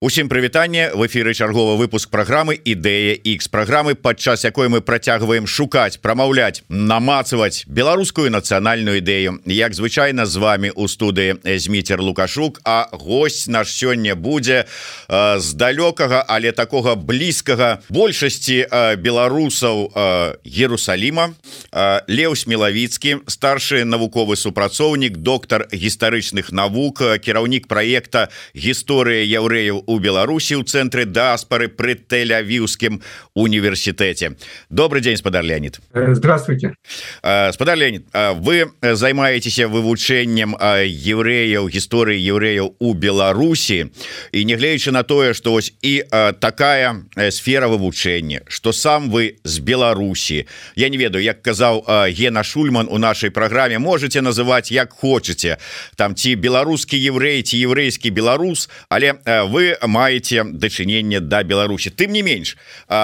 Усім прывітанне в эфиры чарговы выпуск программы ідэя X программы падчас якой мы працягваем шукаць прамаўляць намацаваць беларускую нацыянальную ідэю як звычайна з вами у студыі зміцер лукашук а гость наш сёння будзе э, з далёкага але такога блізкага большасці э, беларусаў э, Ерусаліма э, Леў смелавіцкі старшы навуковы супрацоўнік доктар гістарычных навук кіраўнік проекта гісторыя яўрэяў у Беларусі у цэнтры даспары пры тэлявіўскім універсітэце добрый день спадар Леонид. Э, здравствуйте. Э, спадар Леонид э, вы займаецеся вывучэннем евреяў гісторыі евреяў у Беларусі і нягледзячы на тое что вось і такая сфера вывучэння что сам вы з Беларусі я не ведаю як казаў Гена Шульман у нашай праграме можете называть як хочете. Там ці беларускі еврей ці еврейскі беларус але вы маеце дачыненне да Беларусі. Тым не менш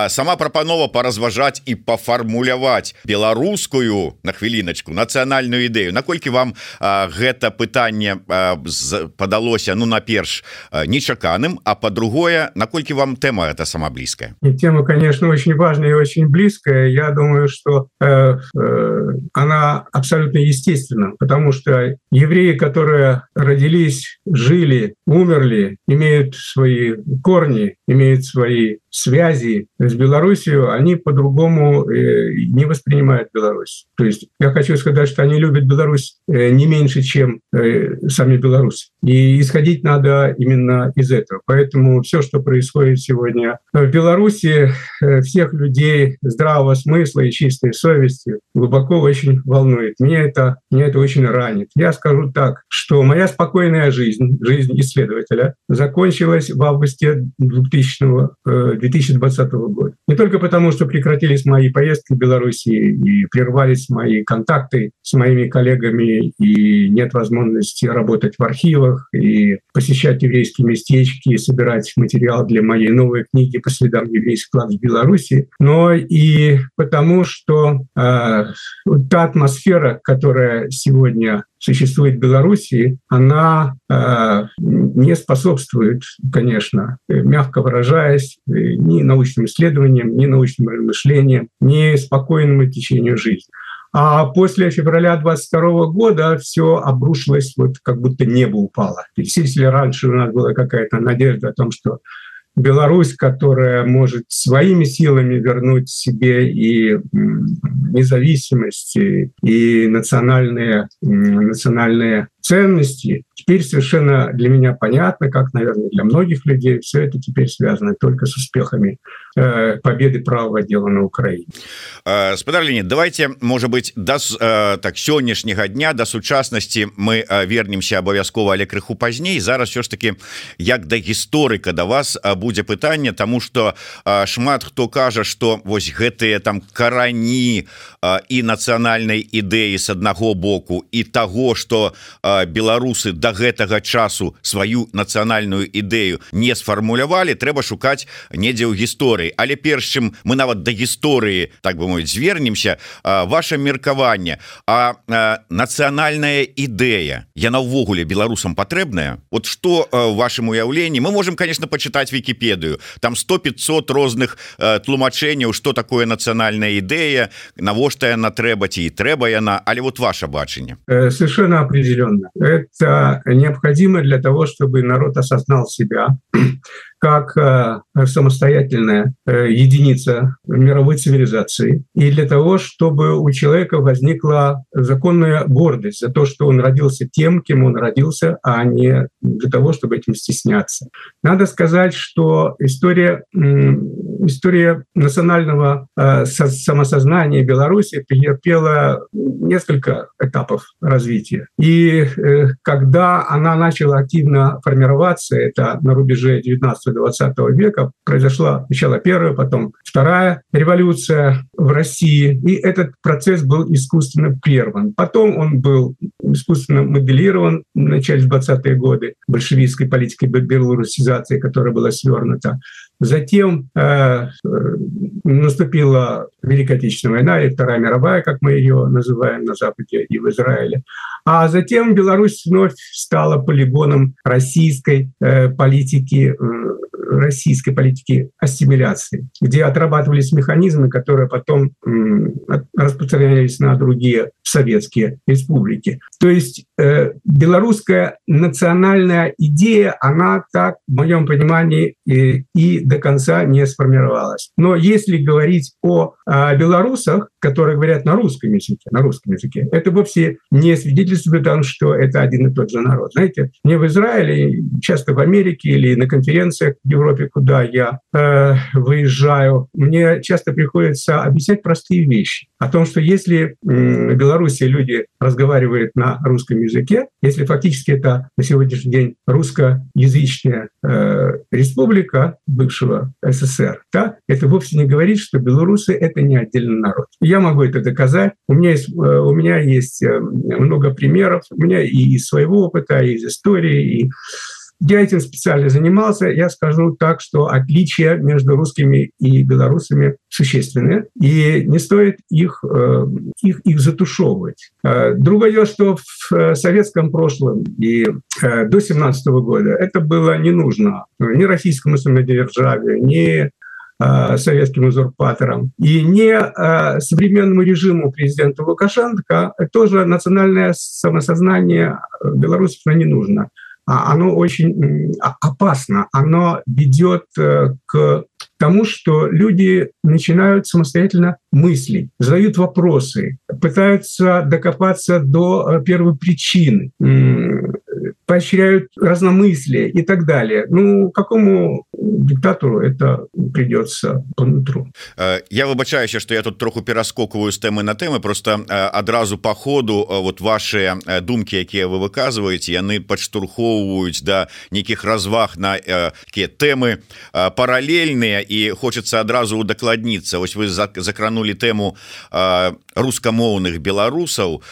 сама прапанова паразважаць і пафармуляваць беларускую на хвіліначку нацыянальную ідэю. Наколькі вам гэта пытанне падалося ну наперш нечаканым а по-другое наколькі вам тэма это сама блізкая? Тема конечно очень важная и очень близкая я думаю что э, э, она абсолютно естественно потому что евреи которые родились жили умерли имеют свои свои корни, имеют свои связи с Белоруссией, они по-другому э, не воспринимают Беларусь. То есть я хочу сказать, что они любят Беларусь э, не меньше, чем э, сами белорусы. И исходить надо именно из этого. Поэтому все, что происходит сегодня в Беларуси, всех людей здравого смысла и чистой совести глубоко очень волнует. Мне это, меня это очень ранит. Я скажу так, что моя спокойная жизнь, жизнь исследователя, закончилась в августе 2000, 2020 года. Не только потому, что прекратились мои поездки в Беларуси и прервались мои контакты с моими коллегами, и нет возможности работать в архивах и посещать еврейские местечки, и собирать материал для моей новой книги по следам еврейских в Беларуси, но и потому, что э, та атмосфера, которая сегодня существует в Беларуси, она э, не способствует, конечно, мягко выражаясь, ни научным исследованиям, ни научным размышлениям, ни спокойному течению жизни. А после февраля 22 года все обрушилось, вот как будто небо упало. Если раньше у нас была какая-то надежда о том, что Беларусь, которая может своими силами вернуть себе и независимость, и национальные, национальные ценности. Теперь совершенно для меня понятно, как, наверное, для многих людей, все это теперь связано только с успехами э, победы правого дела на Украине. Э, Спадарлине, давайте, может быть, до э, так, сегодняшнего дня, до сучасности мы э, вернемся обовязково, але крыху позднее. Зараз все ж таки, як до историка до вас э, будет питание, тому что э, шмат кто кажа, что вот гэтые там карані и национальной идеи с одного боку, и того, что беларусы до гэтага часу сваю нацыянальную ідэю не сфармулявалі трэба шукаць недзе ў гісторыі. Але перш чым мы нават да гісторыі так бы мовіць звернемся ваше меркаванне. А нацыянальная ідэя яна ўвогуле беларусам патрэбная? Вот что вашем уяўленні? Мы можем конечно почытаць Вкіпедыю там 100 500 розных тлумачэнняў что такое нацыянальная ідэя навошта яна трэба ці трэба яна але вот ваше бачанне? Э, совершенно определенно. Это необходимо для того, чтобы народ осознал себя как э, самостоятельная э, единица мировой цивилизации и для того, чтобы у человека возникла законная гордость за то, что он родился тем, кем он родился, а не для того, чтобы этим стесняться. Надо сказать, что история, история национального э, самосознания Беларуси претерпела несколько этапов развития. И когда она начала активно формироваться, это на рубеже 19 20 века произошла сначала первая, потом вторая революция в России, и этот процесс был искусственно прерван. Потом он был искусственно моделирован в начале 20-е годы большевистской политикой белорусизации, которая была свернута. Затем э, наступила Великая Отечественная война и Вторая мировая, как мы ее называем на Западе и в Израиле. А затем Беларусь вновь стала полигоном российской э, политики, э, российской политики ассимиляции, где отрабатывались механизмы, которые потом распространялись на другие советские республики. То есть э, белорусская национальная идея, она так, в моем понимании, и до конца не сформировалась. Но если говорить о, о белорусах, которые говорят на русском языке, на русском языке, это вовсе не свидетельствует о том, что это один и тот же народ. Знаете, не в Израиле, часто в Америке или на конференциях в Европе, куда я э, выезжаю, мне часто приходится объяснять простые вещи о том, что если в Беларуси люди разговаривают на русском языке, если фактически это на сегодняшний день русскоязычная э, республика бывшего СССР, да, это вовсе не говорит, что белорусы — это не отдельный народ. Я могу это доказать. У меня есть, э, у меня есть э, много примеров, у меня и из своего опыта, и из истории, и я этим специально занимался. Я скажу так, что отличия между русскими и белорусами существенные, и не стоит их, э, их, их затушевывать. Другое, что в советском прошлом и до 17 года это было не нужно ни российскому самодержавию, ни советским узурпаторам. И не современному режиму президента Лукашенко тоже национальное самосознание белорусов не нужно. А оно очень опасно. Оно ведет э, к тому, что люди начинают самостоятельно мыслить, задают вопросы, пытаются докопаться до э, первой причины, поощряют разномыслие и так далее. Ну, какому диктатору это придется по нутру. Э, я выбачаюся, что я тут троху пераскокваю з тэмы на тэмы, просто адразу по ходу вот ваши думкі, якія вы выказваеце, яны падштурхоўваюць да нейкіх разваг на такія тэмы паралельныя і хочется адразу удакладніцца Вось вы закранули тэму рускамоўных беларусаў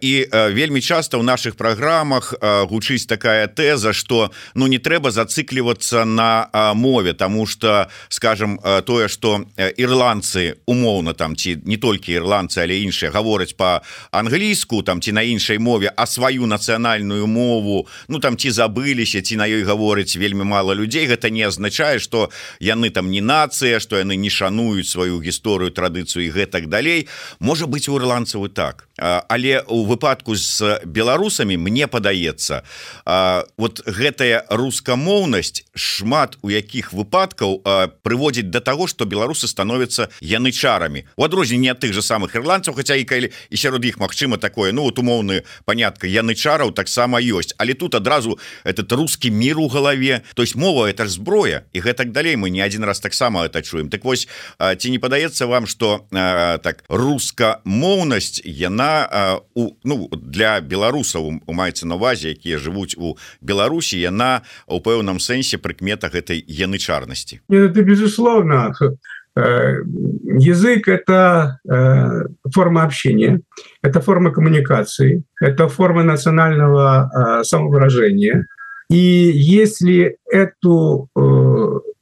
і вельмі часто ў наших праграмах гучыць такая тэза что ну не трэба зацыклівацца на мове тому что скажем тое что ірландцы умоўна там ці не толькі ірландцы але іншыя гавораць по-англійску там ці на іншай мове а сваю нацыянальную мову ну там ці забыліся ці на ёй гаворыць вельмі мало людзей гэта не азначае что яны там не нацыя что яны не шануюць сваю гісторыю традыцыю гэтак далей. Можа быть у ірландцаў так. Але у выпадку з беларусамі мне падаецца вот гэтая рускамоўнасць шмат у якіх выпадкаў прыводзіць до того что беларусы становятся янычарамі. У адрозненне ад тых же самых ірландцаў хотя і калі і сярод іх Мачыма такое ну вот умоўны панятка янычараў таксама ёсць. Але тут адразу этот русский мир у галаве. То есть мова это ж зброя і гэтак далей мы не один раз таксама это чуем. Так вось ці не падаецца вам что так рускамоўнасць яна у ну для беларусаў маецца на увазе якія жывуць у Беларусі яна у пэўным сэнсе прыкмета гэтай янычарнасці. Это безусловно э, язык это э, форма общения это форма коммуникации это форма национального э, самовыражения. И если эту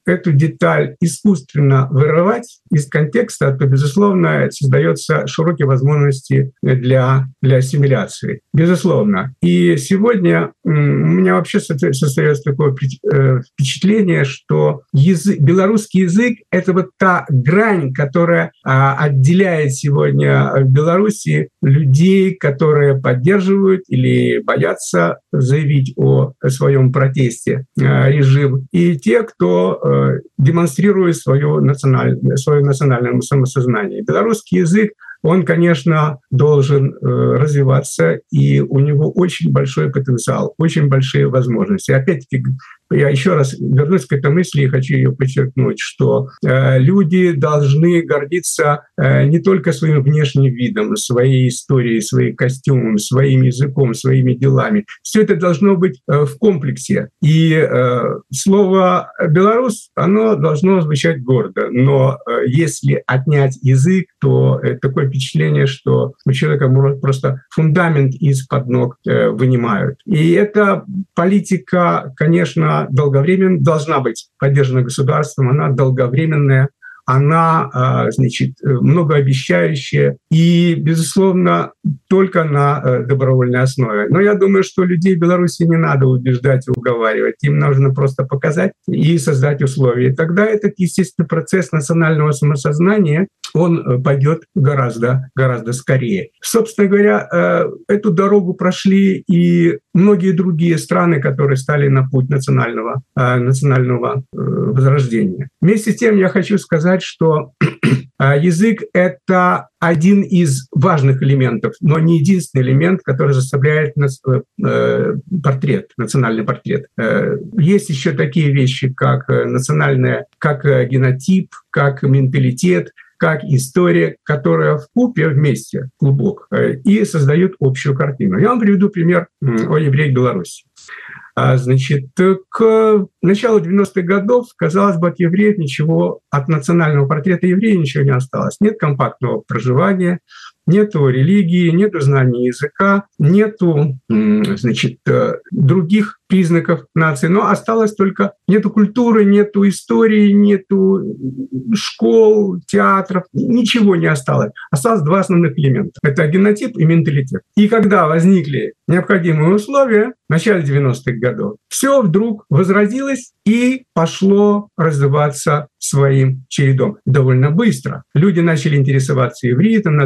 эту деталь искусственно вырывать из контекста, то, безусловно, создается широкие возможности для, для ассимиляции. Безусловно. И сегодня у меня вообще создается такое э, впечатление, что язык, белорусский язык — это вот та грань, которая а, отделяет сегодня в Беларуси людей, которые поддерживают или боятся заявить о своем протесте э, режим, и те, кто демонстрирует свое национальное, свое национальное самосознание. Белорусский язык он, конечно, должен э, развиваться, и у него очень большой потенциал, очень большие возможности. Опять-таки, я еще раз вернусь к этой мысли и хочу ее подчеркнуть, что э, люди должны гордиться э, не только своим внешним видом, своей историей, своим костюмом, своим языком, своими делами. Все это должно быть э, в комплексе. И э, слово «белорус», оно должно звучать гордо. Но э, если отнять язык, то э, такое впечатление, что у человека просто фундамент из-под ног э, вынимают. И эта политика, конечно, она долговременно должна быть поддержана государством, она долговременная, она, а, значит, многообещающая и, безусловно, только на э, добровольной основе. Но я думаю, что людей в Беларуси не надо убеждать и уговаривать. Им нужно просто показать и создать условия. И тогда этот естественный процесс национального самосознания он э, пойдет гораздо, гораздо скорее. Собственно говоря, э, эту дорогу прошли и многие другие страны, которые стали на путь национального, национального возрождения. Вместе с тем я хочу сказать, что язык — это один из важных элементов, но не единственный элемент, который заставляет нас, э, портрет, национальный портрет. Э, есть еще такие вещи, как национальная, как генотип, как менталитет, как история, которая в купе вместе глубок э, и создает общую картину. Я вам приведу пример о евреях Беларуси. А, значит, к началу 90-х годов, казалось бы, от евреев ничего, от национального портрета еврея ничего не осталось. Нет компактного проживания, нету религии, нету знаний языка, нету, значит, э, других признаков нации, но осталось только нету культуры, нету истории, нету школ, театров, ничего не осталось. Осталось два основных элемента. Это генотип и менталитет. И когда возникли необходимые условия в начале 90-х годов, все вдруг возродилось и пошло развиваться своим чередом довольно быстро. Люди начали интересоваться ивритом,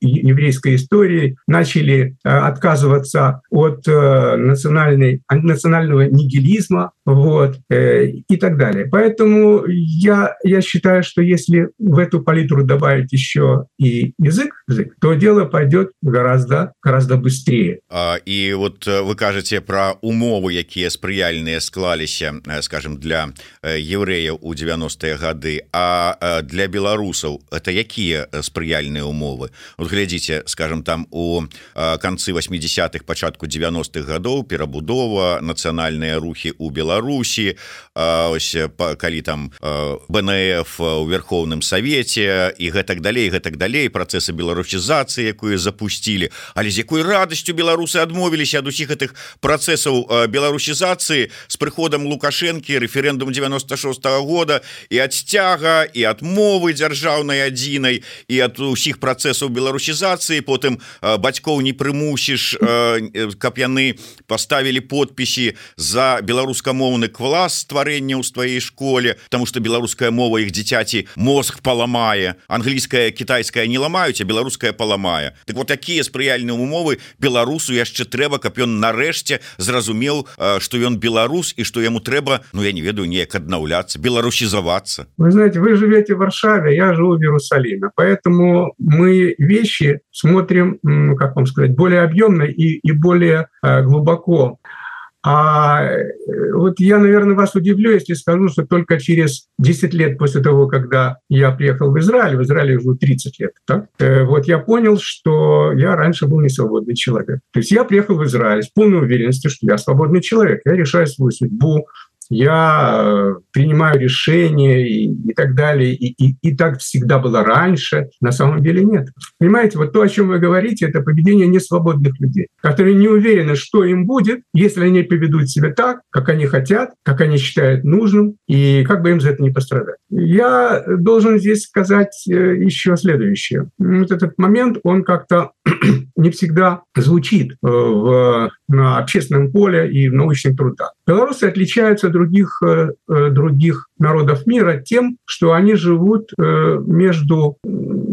еврейской историей, начали э, отказываться от э, национальной, национального нигилизма вот, э, и так далее. Поэтому я, я считаю, что если в эту палитру добавить еще и язык, язык то дело пойдет гораздо, гораздо быстрее. А, и вот вы кажете про умовы, якія спрыяльныя склаліся, скажем, для евреяў у 90 90-е гады а для беларусаў это якія спрыяльныя умовы вот глядзіце скажем там у канцы 80-х пачатку 90-х гадоў перабудова нацыянальныя рухі у Беларусі ось калі там БНФ у верхоўным савеце і гэтак далей гэтак далей працэсы беларусізацыі якую запусцілі. Але з якой радасцю беларусы адмовіліся ад усіх гэтых працэсаў беларусізацыі з прыходам лукашэнкі рэферэндум 96 -го года і ад сцяга і адмовы дзяржаўнай адзінай і ад усіх працэсаў беларусізацыі. Потым бацькоў не прымусіш каб яны поставілі подпісі за беларускамоўны клас стварэння ў твоей школе тому что беларуская мова іх дзіцяці мозг паламае англійская китайская не ламаюць а беларуская паламае так вот такія спрыяльныя умовы беларусу яшчэ трэба каб ён нарэшце зразумеў что ён беларус і что яму трэба Ну я не ведаю неяк аднаўляцца беларусізавацца. Вы знаете, вы живете в Варшаве, я живу в Иерусалиме, поэтому мы вещи смотрим, как вам сказать, более объемно и, и более э, глубоко. А э, вот я, наверное, вас удивлю, если скажу, что только через 10 лет после того, когда я приехал в Израиль, в Израиле уже 30 лет, так, э, вот я понял, что я раньше был не свободный человек. То есть я приехал в Израиль с полной уверенностью, что я свободный человек, я решаю свою судьбу, я э, принимаю решения и, и так далее. И, и, и так всегда было раньше. На самом деле нет. Понимаете, вот то, о чем вы говорите, это поведение несвободных людей, которые не уверены, что им будет, если они поведут себя так, как они хотят, как они считают нужным, и как бы им за это не пострадать. Я должен здесь сказать э, еще следующее. Вот этот момент, он как-то не всегда звучит э, в, на общественном поле и в научных трудах. Белорусы отличаются от других, э, э, других народов мира тем, что они живут между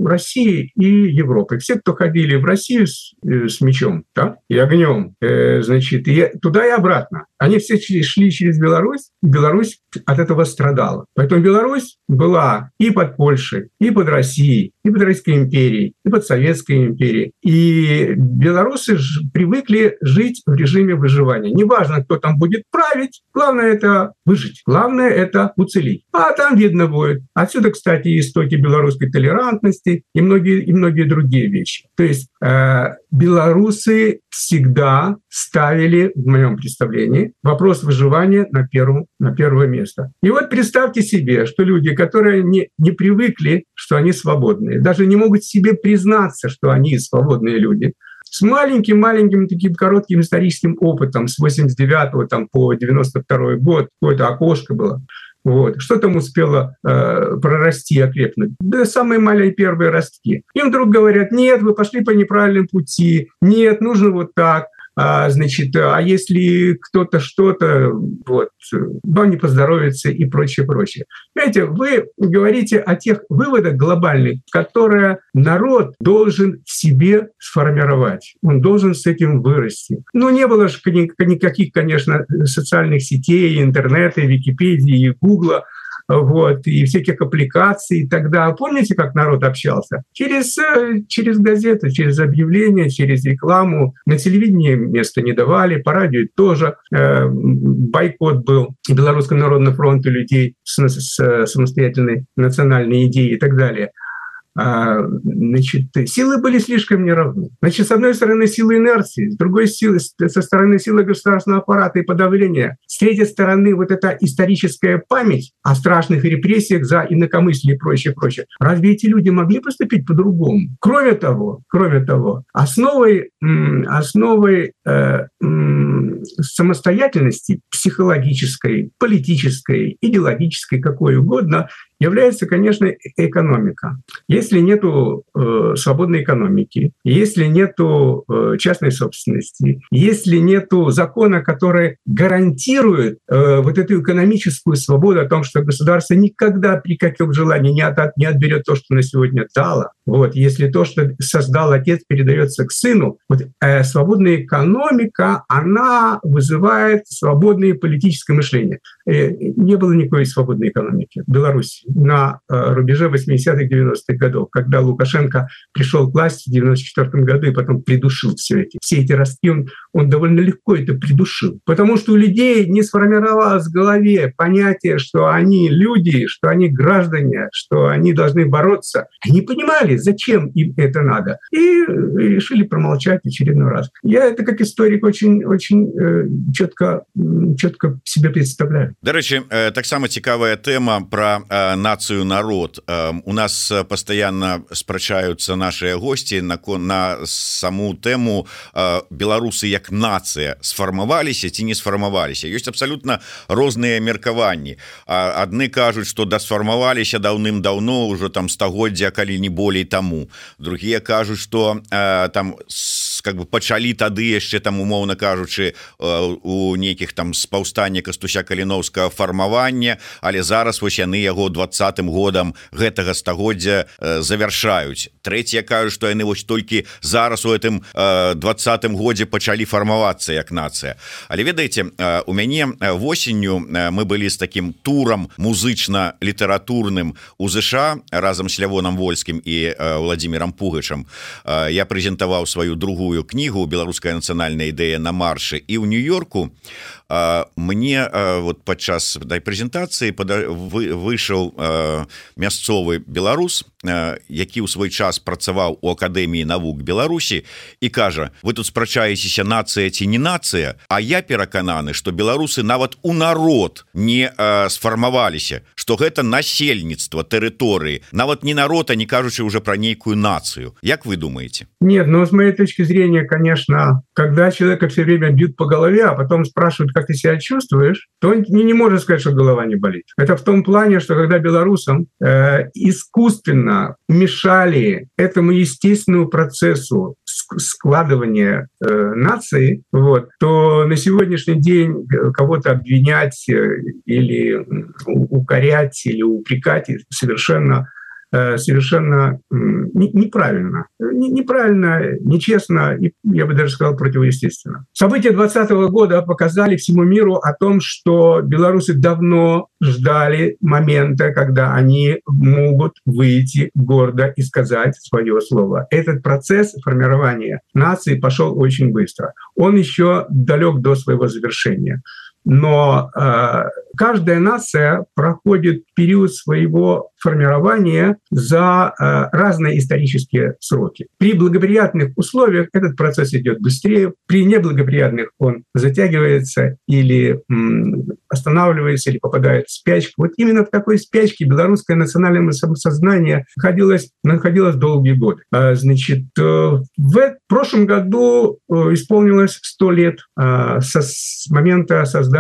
Россией и Европой. Все, кто ходили в Россию с, с мечом да, и огнем, значит, и туда и обратно, они все шли через Беларусь, Беларусь от этого страдала. Поэтому Беларусь была и под Польшей, и под Россией, и под Российской империей, и под Советской империей. И белорусы привыкли жить в режиме выживания. Неважно, кто там будет править, главное это выжить, главное это уцелить. А там видно будет. Отсюда, кстати, истоки белорусской толерантности и многие, и многие другие вещи. То есть э, белорусы всегда ставили, в моем представлении, вопрос выживания на, первом, на первое место. И вот представьте себе, что люди, которые не, не привыкли, что они свободные, даже не могут себе признаться, что они свободные люди, с маленьким-маленьким таким коротким историческим опытом с 89 там, по 92 год, какое-то окошко было. Вот. Что там успело э, прорасти, окрепнуть? Да самые маленькие первые ростки. Им вдруг говорят, нет, вы пошли по неправильным пути, нет, нужно вот так а, значит, а если кто-то что-то, вот, но не поздоровится и прочее, прочее. Знаете, вы говорите о тех выводах глобальных, которые народ должен в себе сформировать. Он должен с этим вырасти. Ну, не было же никаких, конечно, социальных сетей, интернета, Википедии, Гугла, вот, и всяких аппликаций тогда. Помните, как народ общался? Через, э, через газеты, через объявления, через рекламу. На телевидении места не давали, по радио тоже. Э, бойкот был Белорусского народного фронта людей с, с самостоятельной национальной идеей и так далее. А, значит, силы были слишком неравны. Значит, с одной стороны, силы инерции, с другой силы, со стороны силы государственного аппарата и подавления, с третьей стороны, вот эта историческая память о страшных репрессиях за инакомыслие и прочее, прочее. Разве эти люди могли поступить по-другому? Кроме того, кроме того, основой, основой э, самостоятельности психологической, политической, идеологической, какой угодно, является, конечно, экономика. Если нет э, свободной экономики, если нет э, частной собственности, если нет закона, который гарантирует э, вот эту экономическую свободу о том, что государство никогда при каком желании не, от, не отберет то, что на сегодня дало, вот, если то, что создал отец, передается к сыну, вот, э, свободная экономика, она вызывает свободное политическое мышление. Э, не было никакой свободной экономики в Беларуси на э, рубеже 80-х, 90-х годов, когда Лукашенко пришел к власти в 94 году и потом придушил все эти, все эти ростки, он, он довольно легко это придушил. Потому что у людей не сформировалось в голове понятие, что они люди, что они граждане, что они должны бороться. Они понимали, зачем им это надо. И решили промолчать очередной раз. Я это как историк очень, очень э, четко, четко себе представляю. Дарэчы, таксама цікавая тэма про э, нацыю народ. У нас постоянно спрачаются наши гости на, на саму тэму беларусы як нацыя сфармаваліся ці не сфармаваліся. Ёсць абсалютна розныя меркаванні. Адны кажуць, што да сфармаваліся даўным-даўно ўжо там стагоддзя, калі не болей таму другие кажуць что э, там как бы пачалі тады яшчэ там умоўна кажучы э, у нейкіх там спаўстання кастуся каліновска фармавання. Але зараз вось яны яго двадцатым годам гэтага стагоддзя э, завяршаюць третья кажу что яны вось толькі зараз у гэтым двадцатым годзе пачалі фармавацца як нацыя але ведаеце у мяне восенню мы былі з таким турам музычна-літаратурным у ЗША разам с лявоном вольскім і владимиром пугачам. Я прэзентаваў сваю другую кнігу беларуская нацыянальная ідэя на маршы і ў нью-йорку мне вот падчас дай прэзентацыі выйшаў мясцовы беларус які ў свой час працаваў у акадэміі навук Беларусі і кажа вы тут спрачаецеся нацыя ці не нацыя А я перакананы что беларусы нават у народ не сфармаваліся что гэта насельніцтва тэрыторыі нават не народа не кажучы уже про нейкую нацыю Як вы думаете Нет но ну, с моей точки зрения конечно когда человека все время бьют по голове а потом спрашивают как ты себя чувствуешь то он не, не может сказать что голова не болит. Это в том плане что когда белорусам э, искусственно мешали этому естественному процессу складывания э, нации вот то на сегодняшний день кого-то обвинять э, или укорять или упрекать совершенно совершенно неправильно, неправильно, нечестно, и, я бы даже сказал, противоестественно. События 2020 года показали всему миру о том, что белорусы давно ждали момента, когда они могут выйти гордо и сказать свое слово. Этот процесс формирования нации пошел очень быстро. Он еще далек до своего завершения. Но э, каждая нация проходит период своего формирования за э, разные исторические сроки. При благоприятных условиях этот процесс идет быстрее, при неблагоприятных он затягивается или останавливается, или попадает в спячку. Вот именно в такой спячке белорусское национальное самосознание находилось, находилось долгие годы. А, значит, э, в прошлом году э, исполнилось 100 лет со, с момента создания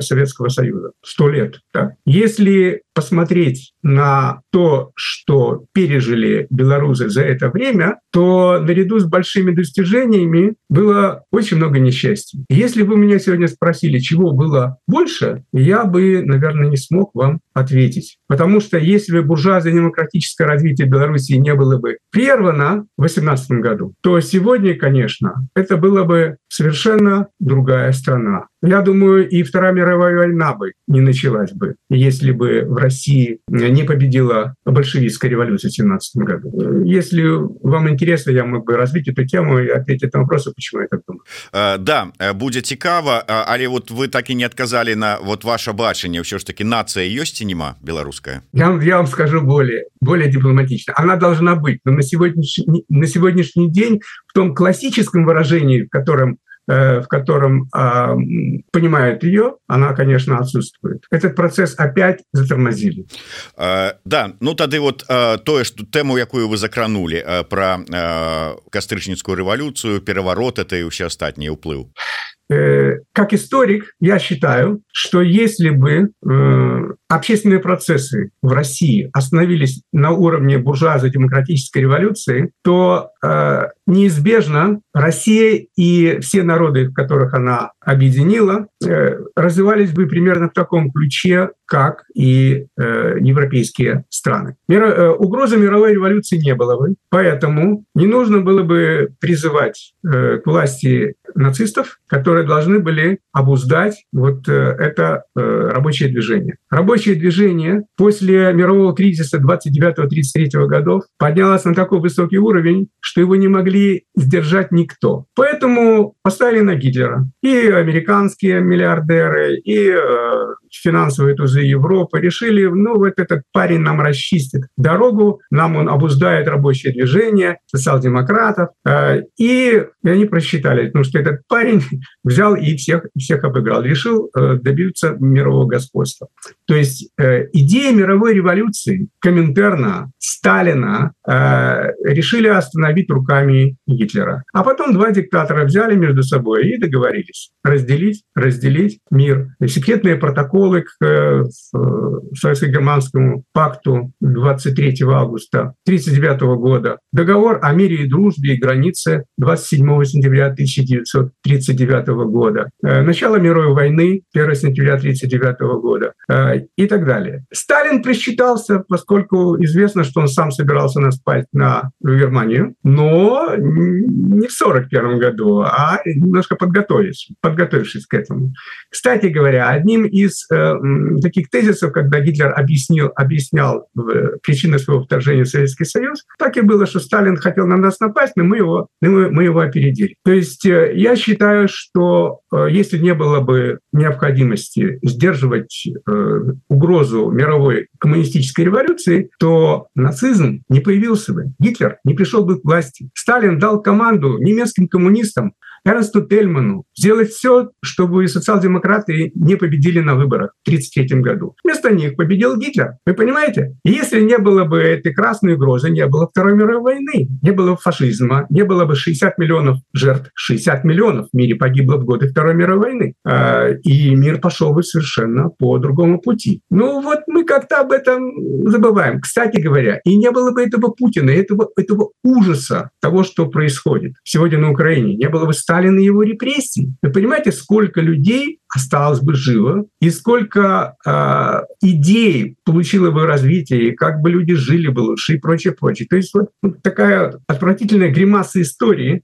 Советского Союза. 100 лет. Да. Если посмотреть на то, что пережили белорусы за это время, то наряду с большими достижениями было очень много несчастья. Если бы меня сегодня спросили, чего было больше, я бы, наверное, не смог вам ответить. Потому что если бы буржуазно-демократическое развитие Беларуси не было бы прервано в 2018 году, то сегодня, конечно, это было бы совершенно другая страна. Я думаю, и Вторая мировая война бы не началась бы, если бы в России не победила большевистская революция в 17 году. Если вам интересно, я мог бы развить эту тему и ответить на вопросы, почему я так думаю. Э, да, э, будет цікава, э, але вот вы так и не отказали на вот ваше бачанне, все ж таки нация есть и нема белорусская? Я, я вам скажу более, более дипломатично. Она должна быть, но на сегодняшний, на сегодняшний день в том классическом выражении, в котором в котором а, понимают ее, она, конечно, отсутствует. Этот процесс опять затормозили. А, да, ну тады вот а, тое, что тему, якую вы закранули про кастрычніцкую революцию, переворот это и все остатние уплыв. Э, как историк, я считаю, что если бы э, общественные процессы в России остановились на уровне буржуазно-демократической революции, то э, неизбежно Россия и все народы, которых она объединила, развивались бы примерно в таком ключе, как и европейские страны. Угрозы мировой революции не было бы, поэтому не нужно было бы призывать к власти нацистов, которые должны были обуздать вот э, это э, рабочее движение. Рабочее движение после мирового кризиса 29-33 годов поднялось на такой высокий уровень, что его не могли сдержать никто. Поэтому поставили на Гитлера. И американские миллиардеры, и э, финансовые тузы Европы решили, ну вот этот парень нам расчистит дорогу, нам он обуздает рабочее движение социал-демократов. И они просчитали, потому что этот парень взял и всех, всех обыграл, решил э, добиться мирового господства. То есть э, идея мировой революции Коминтерна, Сталина э, решили остановить руками Гитлера. А потом два диктатора взяли между собой и договорились разделить, разделить мир. Секретные протоколы к Советско-германскому пакту 23 августа 1939 года, договор о мире и дружбе и границе 27 сентября 1939 года, начало мировой войны 1 сентября 1939 года и так далее. Сталин присчитался, поскольку известно, что он сам собирался наспать на Германию, но не в 1941 году, а немножко подготовившись, подготовившись к этому. Кстати говоря, одним из э, таких тезисов, когда Гитлер объяснил, объяснял э, причины своего вторжения в Советский Союз, так и было, что Сталин хотел на нас напасть, но мы его, мы, мы его опередили. То есть э, я считаю, что э, если не было бы необходимости сдерживать э, угрозу мировой коммунистической революции, то нацизм не появился бы, Гитлер не пришел бы к власти. Сталин дал команду немецким коммунистам Эрнсту Тельману сделать все, чтобы социал-демократы не победили на выборах в 1933 году. Вместо них победил Гитлер. Вы понимаете? И если не было бы этой красной угрозы, не было Второй мировой войны, не было фашизма, не было бы 60 миллионов жертв, 60 миллионов в мире погибло в годы Второй мировой войны. А, и мир пошел бы совершенно по другому пути. Ну вот мы как-то об этом забываем. Кстати говоря, и не было бы этого Путина, этого, этого ужаса того, что происходит сегодня на Украине. Не было бы Сталина и его репрессий. Вы понимаете, сколько людей осталось бы живо, и сколько э, идей получило бы развитие, и как бы люди жили бы лучше и прочее, прочее. То есть вот такая отвратительная гримаса истории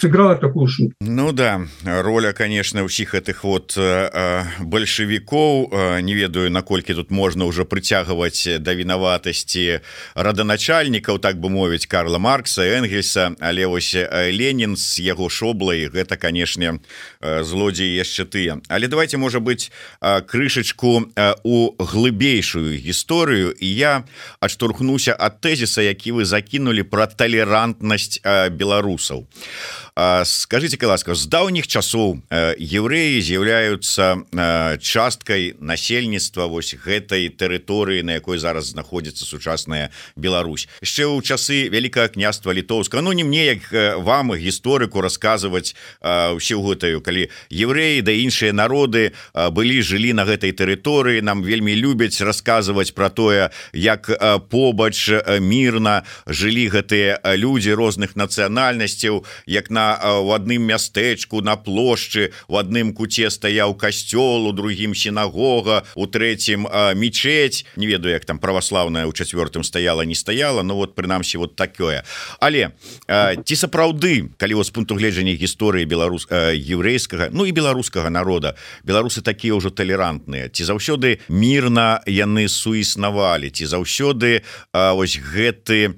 сыграла такую шутку. Ну да, роля, конечно, всех этих вот э, большевиков, э, не ведаю, наколькі тут можно уже притягивать до виноватости родоначальников, так бы мовить, Карла Маркса, Энгельса, але вось Ленин с его шоблой, это, конечно, злодзеі яшчэ тыя. Але давайте можа быть крышачку у глыбейшую гісторыю. І я адштурхнуся ад тэзіса які вы закінули про талерантнасць беларусаў. Скажите ласка з даўніх часоў евреі з'яўляюцца часткай насельніцтва вось гэтай тэрыторыі на якой зараз знаходзіцца сучасная Беларусь. Яшчэ ў часы вялікае княства літоўска. Ну не мне як вам гісторыку расказваць усе гэтаю калі евреі да іншыя народы былі жылі на гэтай тэрыторыі. Нам вельмі любяць расказваць про тое як побач мірна жылі гэтыя людзі розных нацыянальнасцяў як на у адным мястэчку на плошчы у адным куце стаяў касцёл у другім сінагога у трэцім мечеть не ведаю як там праваслаўная у чавёртым стаяла не стаяла Ну вот прынамсі вот такое. Але ці сапраўды калі вас пункту гледжання гісторыі беларус еврейскага Ну і беларускага народа беларусы такія ўжо талерантныя ці заўсёды мірна яны суіснавалі ці заўсёды ось гэты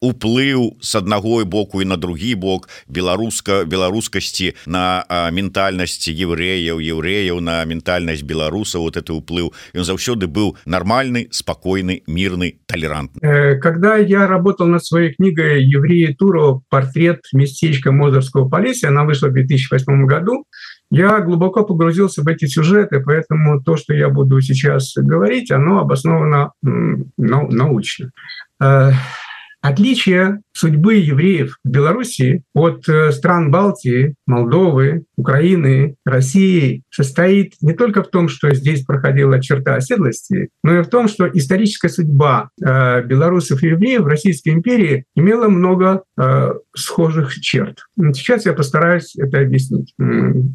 уплыў с аднаго боку і на другі бок беларуска беларускасці на ментальнасці евреяў евреяў на ментальнасць беларусаў вот это уплыў. Ён заўсёды быў нормальный спокойный мирный толерант э, когда я работал над своей книгой евреи туру портрет местечка мозорского полиса она вышла в 2008 году я глубоко погрузился в эти сюжеты поэтому то что я буду сейчас говорить оно обосновано научно. Э, Отличие судьбы евреев в Беларуси от э, стран Балтии, Молдовы, Украины, России состоит не только в том, что здесь проходила черта оседлости, но и в том, что историческая судьба э, белорусов и евреев в Российской империи имела много э, схожих черт. Сейчас я постараюсь это объяснить.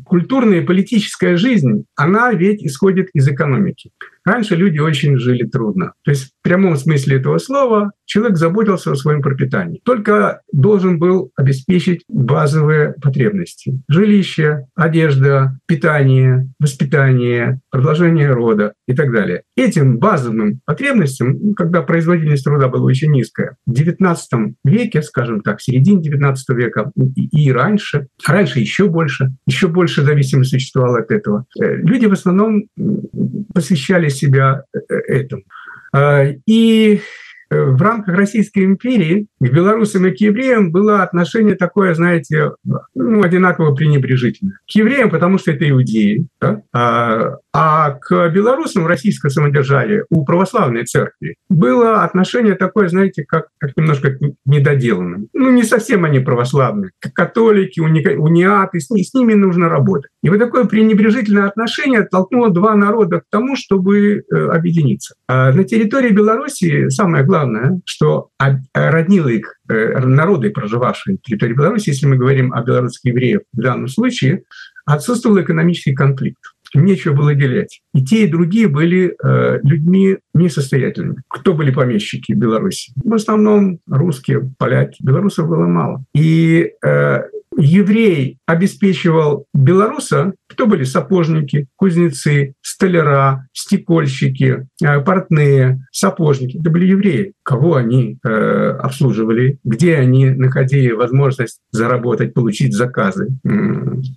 Культурная и политическая жизнь, она ведь исходит из экономики. Раньше люди очень жили трудно. То есть в прямом смысле этого слова человек заботился о своем пропитании. Только должен был обеспечить базовые потребности. Жилище, одежда, питание, воспитание, продолжение рода и так далее. Этим базовым потребностям, ну, когда производительность труда была очень низкая, в 19 веке, скажем так, в середине 19 века и, и раньше, раньше еще больше, еще больше зависимости существовало от этого. Э, люди в основном посвящали себя э, этому. А, и в рамках Российской империи к белорусам и к евреям было отношение такое, знаете, ну, одинаково пренебрежительное. К евреям, потому что это иудеи, да? а, а к белорусам российское самодержавие у православной церкви было отношение такое, знаете, как, как немножко недоделанным. Ну, не совсем они православные. Католики, уни, униаты, с, с ними нужно работать. И вот такое пренебрежительное отношение толкнуло два народа к тому, чтобы э, объединиться. А на территории Беларуси самое главное главное, что роднило их э, народы, проживавшие на территории Беларуси, если мы говорим о белорусских евреях в данном случае, отсутствовал экономический конфликт. Нечего было делять. И те, и другие были э, людьми несостоятельными. Кто были помещики в Беларуси? В основном русские, поляки. Белорусов было мало. И э, еврей обеспечивал белоруса, кто были сапожники, кузнецы, столяра, стекольщики, э, портные, сапожники. Это были евреи. Кого они э, обслуживали, где они находили возможность заработать, получить заказы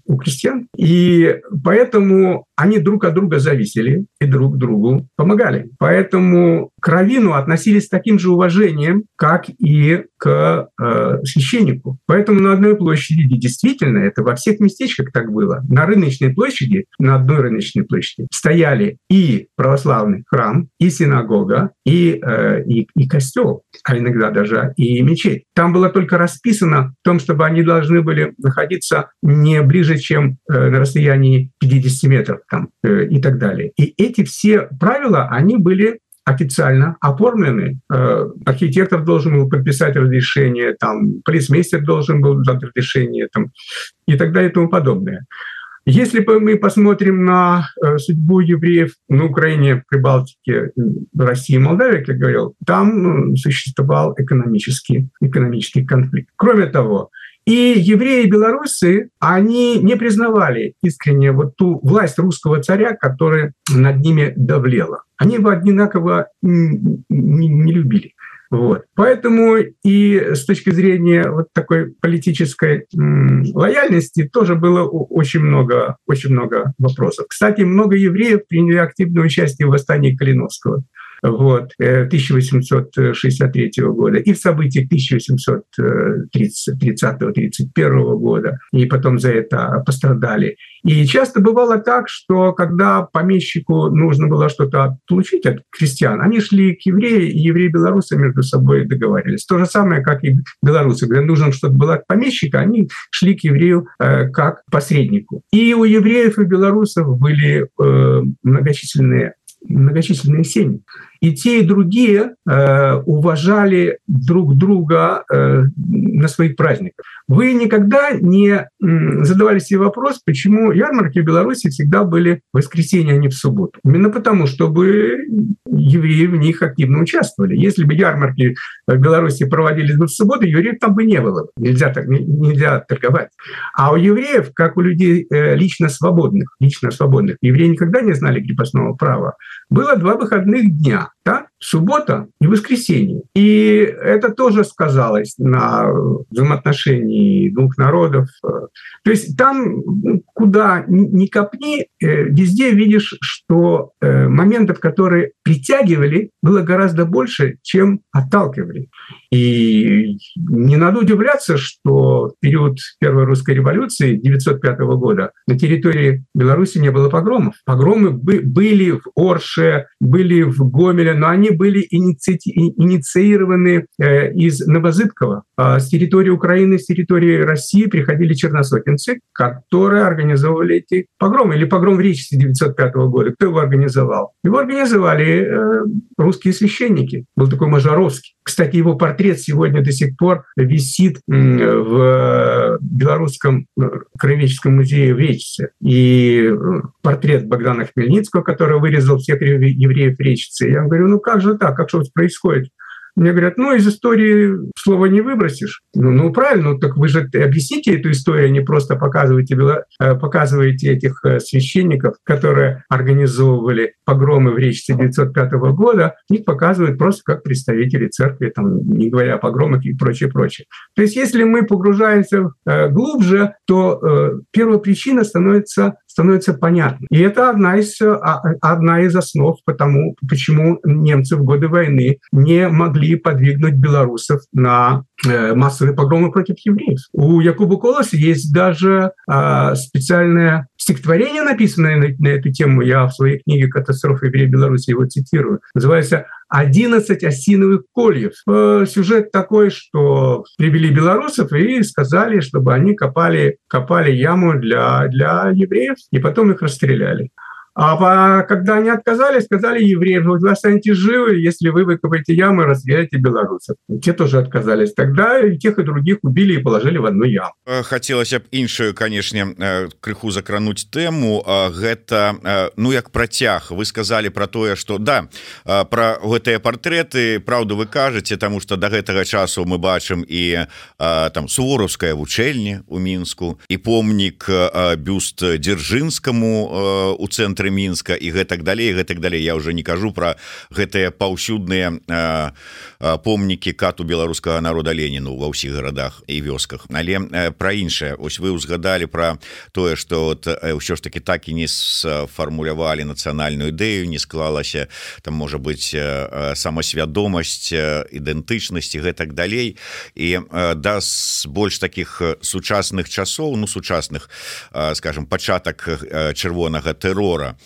у крестьян. И поэтому они друг от друга зависели и друг другу помогали. Поэтому к раввину относились с таким же уважением, как и к э, священнику. Поэтому на одной площади, действительно, это во всех местечках так было, на рыночной площади, на одной рыночной площади стояли и православный храм, и синагога, и, э, и, и костел, а иногда даже и мечеть. Там было только расписано в том, чтобы они должны были находиться не ближе, чем э, на расстоянии 50 метров там, э, и так далее. И эти все правила, они были официально оформлены. Э, архитектор должен был подписать разрешение, там, полицмейстер должен был дать разрешение там, и так далее и тому подобное. Если мы посмотрим на э, судьбу евреев на Украине, Прибалтике, России Молдавии, как я говорил, там ну, существовал экономический, экономический конфликт. Кроме того, и евреи и белорусы, они не признавали искренне вот ту власть русского царя, которая над ними давлела. Они его одинаково не, не любили. Вот. Поэтому и с точки зрения вот такой политической лояльности тоже было очень много, очень много вопросов. Кстати, много евреев приняли активное участие в восстании Калиновского вот, 1863 э, года и в событиях 1830-31 года, и потом за это пострадали. И часто бывало так, что когда помещику нужно было что-то получить от крестьян, они шли к евреям, и евреи-белорусы между собой договаривались. То же самое, как и белорусы. Когда нужно что-то было от помещика, они шли к еврею э, как посреднику. И у евреев и белорусов были э, многочисленные многочисленные семьи. И те, и другие э, уважали друг друга э, на своих праздниках. Вы никогда не э, задавали себе вопрос, почему ярмарки в Беларуси всегда были в воскресенье, а не в субботу? Именно потому, чтобы евреи в них активно участвовали. Если бы ярмарки в Беларуси проводились бы в субботу, евреев там бы не было. Нельзя, так, нельзя торговать. А у евреев, как у людей э, лично свободных, лично свободных, евреи никогда не знали крепостного права, было два выходных дня да? Суббота и воскресенье. И это тоже сказалось на взаимоотношении двух народов. То есть там, куда ни копни, э, везде видишь, что э, моментов, которые притягивали, было гораздо больше, чем отталкивали. И не надо удивляться, что в период Первой русской революции 1905 года на территории Беларуси не было погромов. Погромы были в Орше, были в Гомеле, но они были иници... инициированы э, из Новозыткова. А с территории Украины, с территории России приходили черносотенцы, которые организовывали эти погромы. Или погром в Речи 1905 года. Кто его организовал? Его организовали э, русские священники. Был такой Мажаровский. Кстати, его портрет сегодня до сих пор висит в Белорусском э, краеведческом музее в Речице. И портрет Богдана Хмельницкого, который вырезал всех евреев Речицы. Я говорю, ну как же так, как что происходит? Мне говорят, ну, из истории слова не выбросишь. Ну, ну правильно, ну, так вы же объясните эту историю, а не просто показываете, э, показываете этих э, священников, которые организовывали погромы в Речи 1905 года, их показывают просто как представители церкви, там, не говоря о погромах и прочее, прочее. То есть если мы погружаемся э, глубже, то первая причина становится становится понятно. И это одна из, а, одна из основ потому, почему немцы в годы войны не могли подвигнуть белорусов на э, массовые погромы против евреев. У Якуба Колоса есть даже э, специальное стихотворение, написанное на, на эту тему. Я в своей книге «Катастрофа евреев Беларуси» его цитирую. Называется 11 осиновых кольев. Э, сюжет такой, что привели белорусов и сказали, чтобы они копали, копали яму для, для евреев, и потом их расстреляли. А когда они отказались, сказали евреям, вот вы останетесь живы, если вы выкопаете ямы расстреляете белорусов. Те тоже отказались. Тогда и тех, и других убили и положили в одну яму. Э, Хотелось б іншую, конечно, э, крыху закрануть тему. Гэта, э, ну, як протяг. Вы сказали про тое, что да, про гэтыя портреты, правда, вы кажете, тому что до гэтага часу мы бачым и там суворовская вучэльня у Мінску, и помнік бюст Дзержинскому у центре цэнтры мінска і гэтак далей гэтак далей. Я уже не кажу про гэтыя паўсюдныя помнікі кату беларускага народа Леніну ва ўсіх гарадах і вёсках. Але про іншае. Ось вы узгадали про тое что ўсё ж таки так і не сфармулявалі нацыянальную ідэю не склалася там можа быть самасвядомасць ідэнтычнасці гэтак далей. І да больш таких сучасных часоў ну сучасных скажем пачатак чырвонага тэрора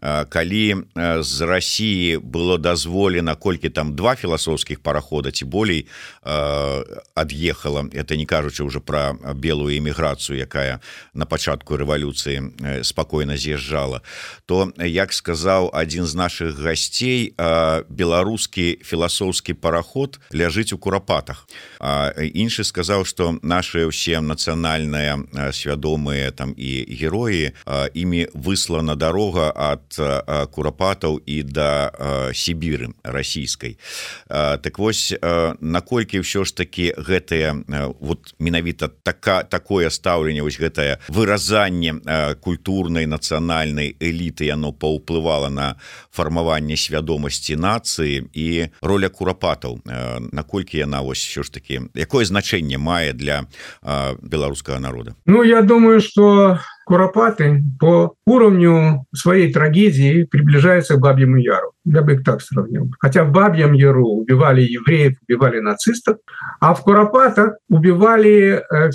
калі з Росіі было дазволена колькі там два філасофскіх парахода ці болей ад'ехала это не кажучы уже про белую эміграцыю якая на пачатку рэвалюцыі спакойна з'язджала то як сказаў адзін з наших гасцей беларускі філасофскі параход ляжыць у курапатах. Іншы сказаў что наши ўсе нацыянальныя свядомыя там і героі імі выслана дарога нядалёга ад курапатаў і да Сібіры расійскай так вось наколькі ўсё ж таки гэтыя вот менавіта така такое стаўленне вось гэтае выразанне культурнай нацыянальнай эліты яно паўплывала на фармаванне свядомасці нацыі і роля курапатаў наколькі яна вось все ж таки якое значэнне мае для беларускага народа? Ну я думаю что Куропаты по уровню своей трагедии приближаются к Бабьему Яру. Я бы их так сравнил. Хотя в Бабьем Яру убивали евреев, убивали нацистов, а в Куропатах убивали э,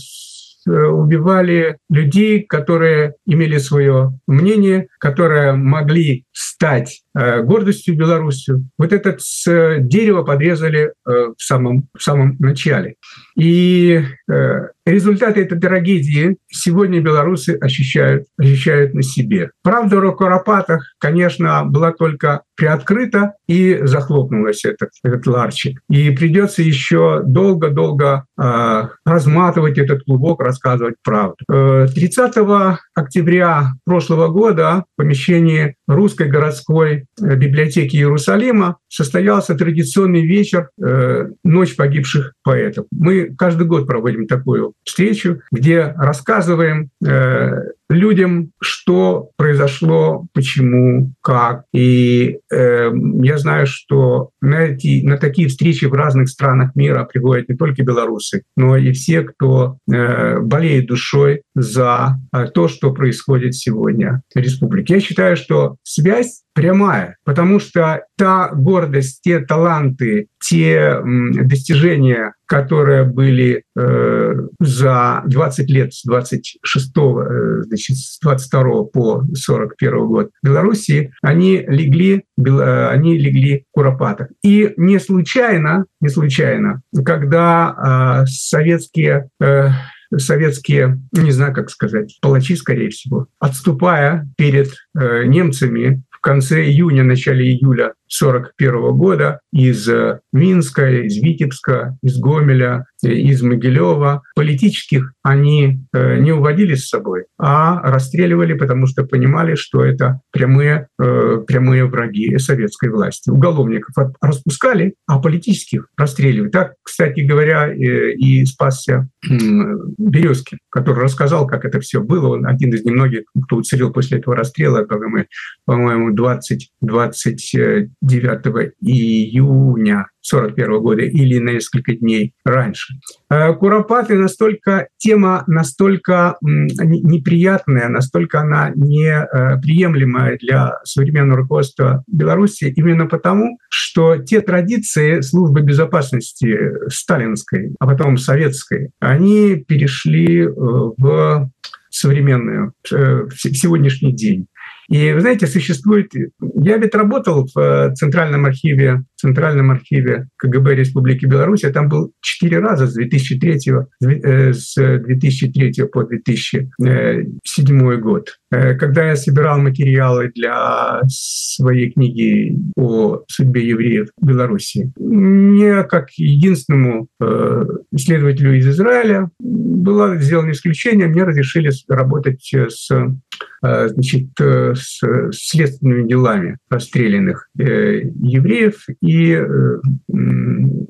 убивали людей, которые имели свое мнение, которые могли стать э, гордостью Беларуси. Вот это с дерева подрезали э, в самом, в самом начале. И результаты этой трагедии сегодня белорусы ощущают, ощущают на себе. Правда, о Куропатах, конечно, была только приоткрыта и захлопнулась этот, этот ларчик. И придется еще долго-долго э, разматывать этот клубок, рассказывать правду. 30 э, октября прошлого года в помещении Русской городской э, библиотеки Иерусалима состоялся традиционный вечер э, «Ночь погибших поэтов». Мы каждый год проводим такую встречу, где рассказываем людям, что произошло, почему, как. И э, я знаю, что на, эти, на такие встречи в разных странах мира приходят не только белорусы, но и все, кто э, болеет душой за э, то, что происходит сегодня в республике. Я считаю, что связь прямая, потому что та гордость, те таланты, те достижения, которые были э, за 20 лет с 26 э, значит, с 22 по 41 год в Белоруссии, они легли, они легли в Куропатах. И не случайно, не случайно, когда э, советские э, советские, не знаю, как сказать, палачи, скорее всего, отступая перед э, немцами конце июня, начале июля 1941 года из э, Минска, из Витебска, из Гомеля, из Могилева. Политических они э, не уводили с собой, а расстреливали, потому что понимали, что это прямые, прямые враги советской власти. Уголовников распускали, а политических расстреливали. Так, кстати говоря, и спасся Березкин, который рассказал, как это все было. Он один из немногих, кто уцелел после этого расстрела, по-моему, 20, 20 9 июня 41 года или на несколько дней раньше. Э, Куропаты настолько, тема настолько неприятная, настолько она неприемлемая для современного руководства Беларуси именно потому, что те традиции службы безопасности сталинской, а потом советской, они перешли э, в современную, э, в сегодняшний день. И, вы знаете, существует... Я ведь работал в э, Центральном архиве, Центральном архиве КГБ Республики Беларусь. Я там был четыре раза с 2003, э, с 2003 по 2007 год. Э, когда я собирал материалы для своей книги о судьбе евреев в Беларуси, мне, как единственному исследователю из Израиля, было сделано исключение, мне разрешили работать с значит, с следственными делами расстрелянных э, евреев и э,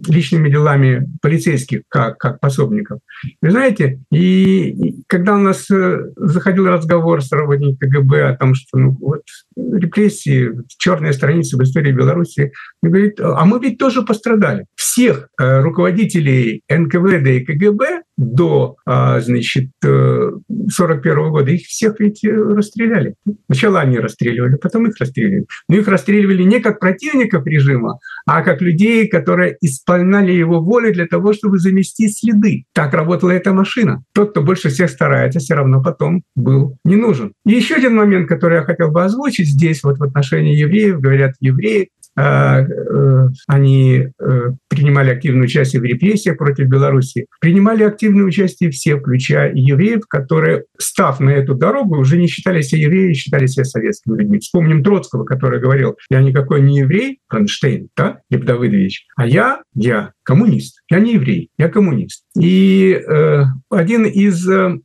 личными делами полицейских как, как пособников. Вы знаете, и когда у нас э, заходил разговор с работниками КГБ о том, что ну, вот, репрессии, черная страница в истории Беларуси, говорит, а мы ведь тоже пострадали. Всех руководителей НКВД и КГБ до а, значит, 41 года их всех ведь расстреляли. Сначала они расстреливали, потом их расстреливали. Но их расстреливали не как противников режима, а как людей, которые исполняли его волю для того, чтобы заместить следы. Так работала эта машина. Тот, кто больше всех старается, все равно потом был не нужен. И еще один момент, который я хотел бы озвучить здесь, вот в отношении евреев, говорят евреи, а, э, они э, принимали активное участие в репрессиях против Беларуси, принимали активное участие все, включая евреев, которые, став на эту дорогу, уже не считали себя евреями, считали себя советскими людьми. Вспомним Троцкого, который говорил, я никакой не еврей, Кронштейн, да, Лев Давыдович, а я, я коммунист. Я не еврей, я коммунист. И э, один из э,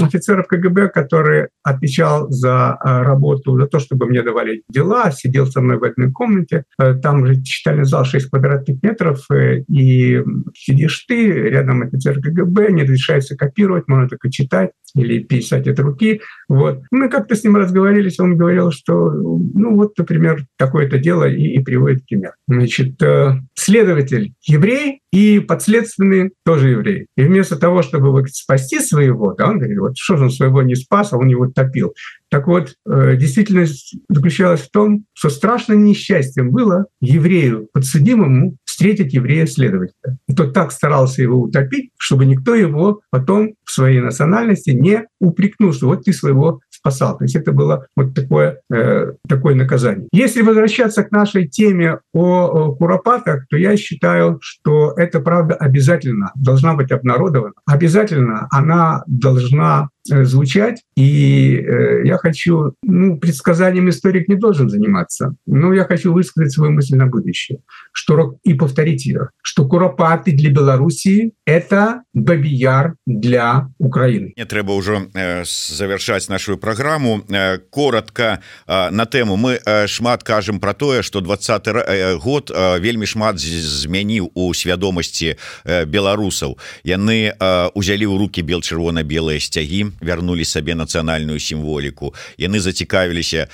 офицеров КГБ, который отвечал за э, работу, за то, чтобы мне давали дела, сидел со мной в одной комнате. Э, там же читальный зал 6 квадратных метров, э, и сидишь ты, рядом офицер КГБ, не разрешается копировать, можно только читать или писать от руки. Вот. Мы как-то с ним разговаривались, он говорил, что, ну вот, например, такое-то дело и, и приводит пример. Значит, э, следователь еврей и подследственный тоже еврей. И вместо того, чтобы спасти своего, да, он говорит, вот что же он своего не спас, а он его топил. Так вот, э, действительность заключалась в том, что страшным несчастьем было еврею, подсудимому, встретить еврея-следователя. И тот так старался его утопить, чтобы никто его потом в своей национальности не упрекнул, что вот ты своего спасал. То есть это было вот такое, э, такое наказание. Если возвращаться к нашей теме о, о куропатах, то я считаю, что эта правда обязательно должна быть обнародована. Обязательно она должна Э, звучать. И э, я хочу, ну, предсказанием историк не должен заниматься, но я хочу высказать свою мысль на будущее, что и повторить ее, что Куропаты для Белоруссии – это Бабияр для Украины. Не трэба ўжо э, завершаць нашу программу э, коротко на тему. Мы шмат кажам про тое что 20 э, год вельмі шмат змяніў у свядомасці беларусаў. Яны узялі ў руки бел чырвона-белыя сцягі вярнулі сабе нацыянальную сімволіку. Яны зацікавіліся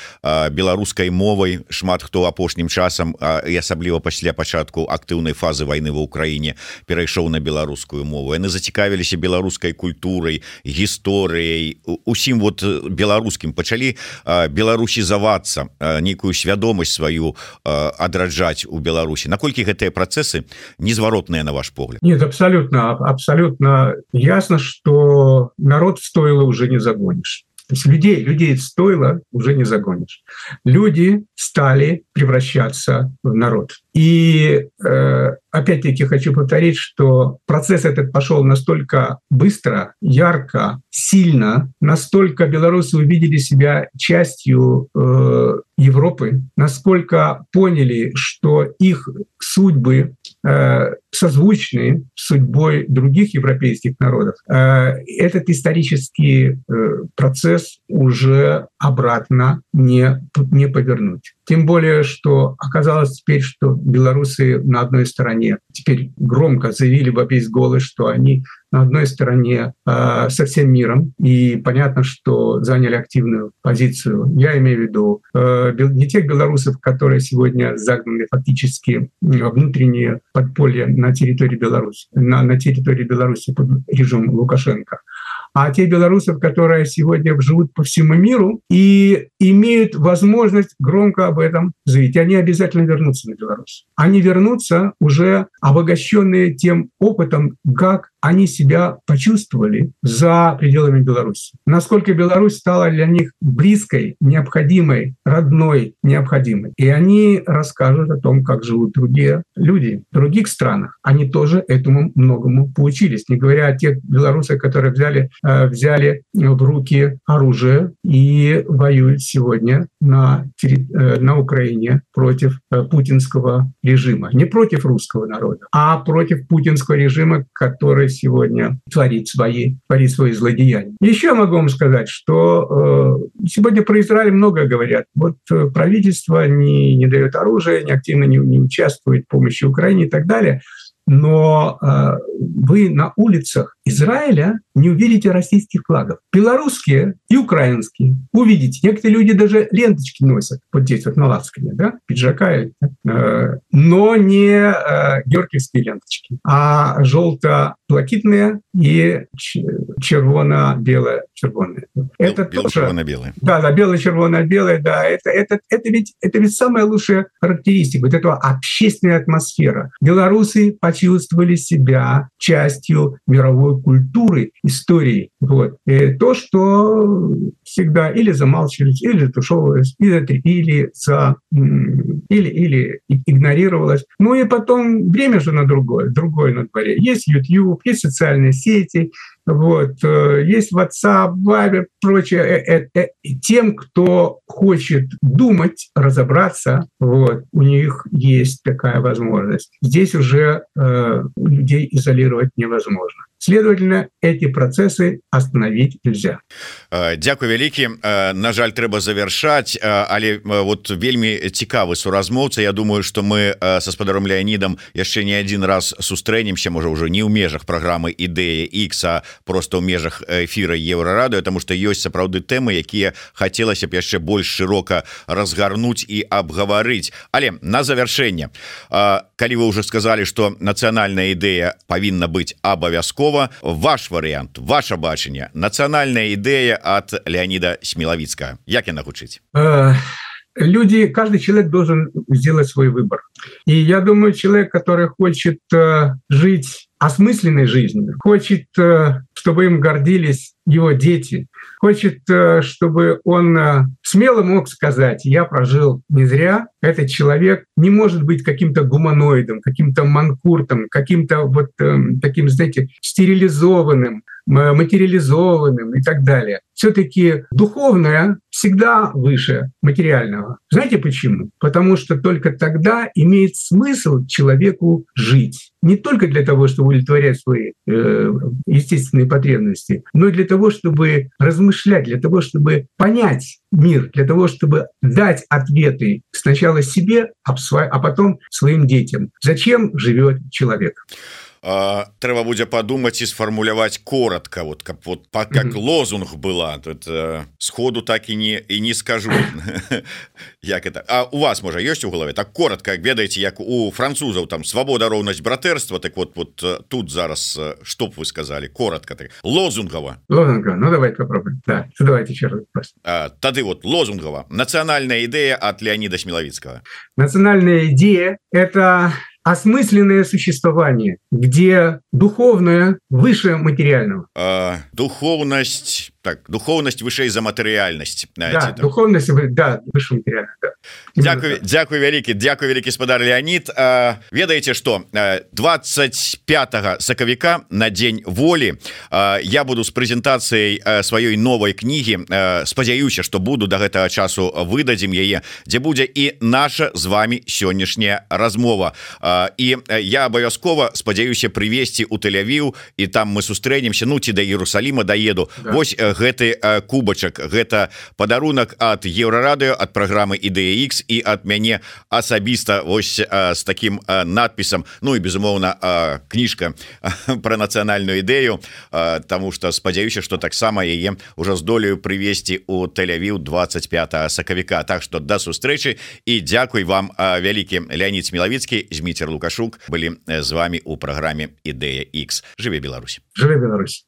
беларускай мовай шмат хто апошнім часам і асабліва пасля пачатку актыўнай фазы войны ва ўкраіне перайшоў на беларускую мову. Яны зацікавіліся беларускай культурай гісторыяй усім вот беларускім пачалі беларусізавацца нейкую свядомасць сваю адраджаць у Беларусі наколькі гэтыя працэсы незваротныя на ваш погляд? Нет абсолютно абсолютно ясно что народ стоило уже не загонишь. То есть людей, людей стоило уже не загонишь. Люди стали превращаться в народ. И э, опять-таки хочу повторить, что процесс этот пошел настолько быстро, ярко, сильно, настолько белорусы увидели себя частью э, Европы, насколько поняли, что их судьбы э, созвучны судьбой других европейских народов. Э, этот исторический э, процесс уже обратно не, не повернуть. Тем более, что оказалось теперь, что белорусы на одной стороне теперь громко заявили во весь голос, что они на одной стороне э, со всем миром, и понятно, что заняли активную позицию. Я имею в виду э, не тех белорусов, которые сегодня загнаны фактически внутренние подполья на территории Беларуси, на, на территории Беларуси под режимом Лукашенко, а те белорусов, которые сегодня живут по всему миру и имеют возможность громко об этом заявить. Они обязательно вернутся на Беларусь. Они вернутся уже обогащенные тем опытом, как они себя почувствовали за пределами Беларуси. Насколько Беларусь стала для них близкой, необходимой, родной, необходимой. И они расскажут о том, как живут другие люди в других странах. Они тоже этому многому поучились, не говоря о тех белорусах, которые взяли, взяли в руки оружие и воюют сегодня на, э, на Украине против э, путинского режима. Не против русского народа, а против путинского режима, который сегодня творит свои, творит свои злодеяния. Еще могу вам сказать, что э, сегодня про Израиль много говорят. Вот э, правительство не, не дает оружие, не активно не, не участвует в помощи Украине и так далее. Но э, вы на улицах Израиля не увидите российских флагов. Белорусские и украинские увидите. Некоторые люди даже ленточки носят вот здесь вот на лацкане, да, пиджака, э, но не э, георгиевские ленточки, а желто-блакитные и червоно-белые червоные. Это Бел, тоже... червоно-белые. Да, да, бело-червоно-белые, да. Это, это, это, ведь, это ведь самая лучшая характеристика, вот этого общественная атмосфера. Белорусы почувствовали себя частью мировой культуры и истории. Вот. И то, что всегда или замалчивались, или затушевывалось, или, или, за, или, или игнорировалось. Ну и потом время же на другое, другое на дворе. Есть YouTube, есть социальные сети, вот, э, есть WhatsApp, Viber, прочее. Э, э, тем, кто хочет думать, разобраться, вот, у них есть такая возможность. Здесь уже э, людей изолировать невозможно. Следовательно, эти процессы остановить нельзя. Дякую вялікі На жаль трэба завершаць але вот вельмі цікавы суразмоўца Я думаю что мы со спадаром Леонидом яшчэ не один раз сустрэнемся можа ўжо не ў межах праграмы ідэя X просто ў межах эфира еврорадыо тому что ёсць сапраўды тэмы якія хацелася б яшчэ больш шырока разгарнуць і абгаварыць. Але на завяршэнне калі вы уже сказали что нацыянальная ідэя павінна быць абавязкова слова ваш вариант ваше бачанне нацыянальная ідэя от Леонида смелавіцка як яна гучыць люди каждый человек должен сделать свой выбор и я думаю человек который хочет жить осмысленной жизнью хочет чтобы им гордились его дети хочет чтобы он смело мог сказать я прожил не зря этот человек не может быть каким-то гуманоидом каким-то манкуртом каким-то вот э, таким знаете стерилизованным материализованным и так далее. Все-таки духовное всегда выше материального. Знаете почему? Потому что только тогда имеет смысл человеку жить не только для того чтобы удовлетворять свои э, естественные потребности но и для того чтобы размышлять для того чтобы понять мир для того чтобы дать ответы сначала себе а потом своим детям. Зачем живет человек трэба будзе падумаць і сфармуляваць коротко вот каб вот па как mm -hmm. лозунг была тут э, сходу так і не і не скажу. Як это? А у вас можа ёсць у голове так коротко як ведаеце як у французаў там свабода роўнасць братэрства так вот вот тут зараз что б вы сказали коротко так лозунгова Лозунга, ну давайте попробуем. Да, давайте тады вот лозунгова нацыянальная ідэя от Леонида смелавіцкага нацыянальная идея это осмысленное существование, где духовное выше материального. А, духовность так духовность вышэй за матэрыяльнасць да, духовность да, да. Дякую Дякую вялікі Дякую вялікі спадар Леонид. Ведаеце что 25 сакавіка на дзень волі я буду з прэзентацыяй сваёй новой кнігі спадзяюся что буду до гэтага часу выдадзім яе дзе будзе і наша з вами сённяшняя размова. І я абавязкова спадзяюся прывесці у тэлявіў і там мы сустрэнемся ну ці да Ерусаліма даеду да. Вось гэты кубачак гэта падарунак ад еўрарадыо ад праграмы ідэя X і ад мяне асабіста ось з таким надпісам Ну і безумоўна кніжка про нацыянальную ідэю Таму что спадзяюся что таксама яе уже здолею прывесці у тэлявіў 25 сакавіка Так что да сустрэчы і дзякуй вам вялікі Леонид смелавіцкі зміцер лукашук былі з вами у праграме ідэя X жыве Беларусь! Жыве Беларусь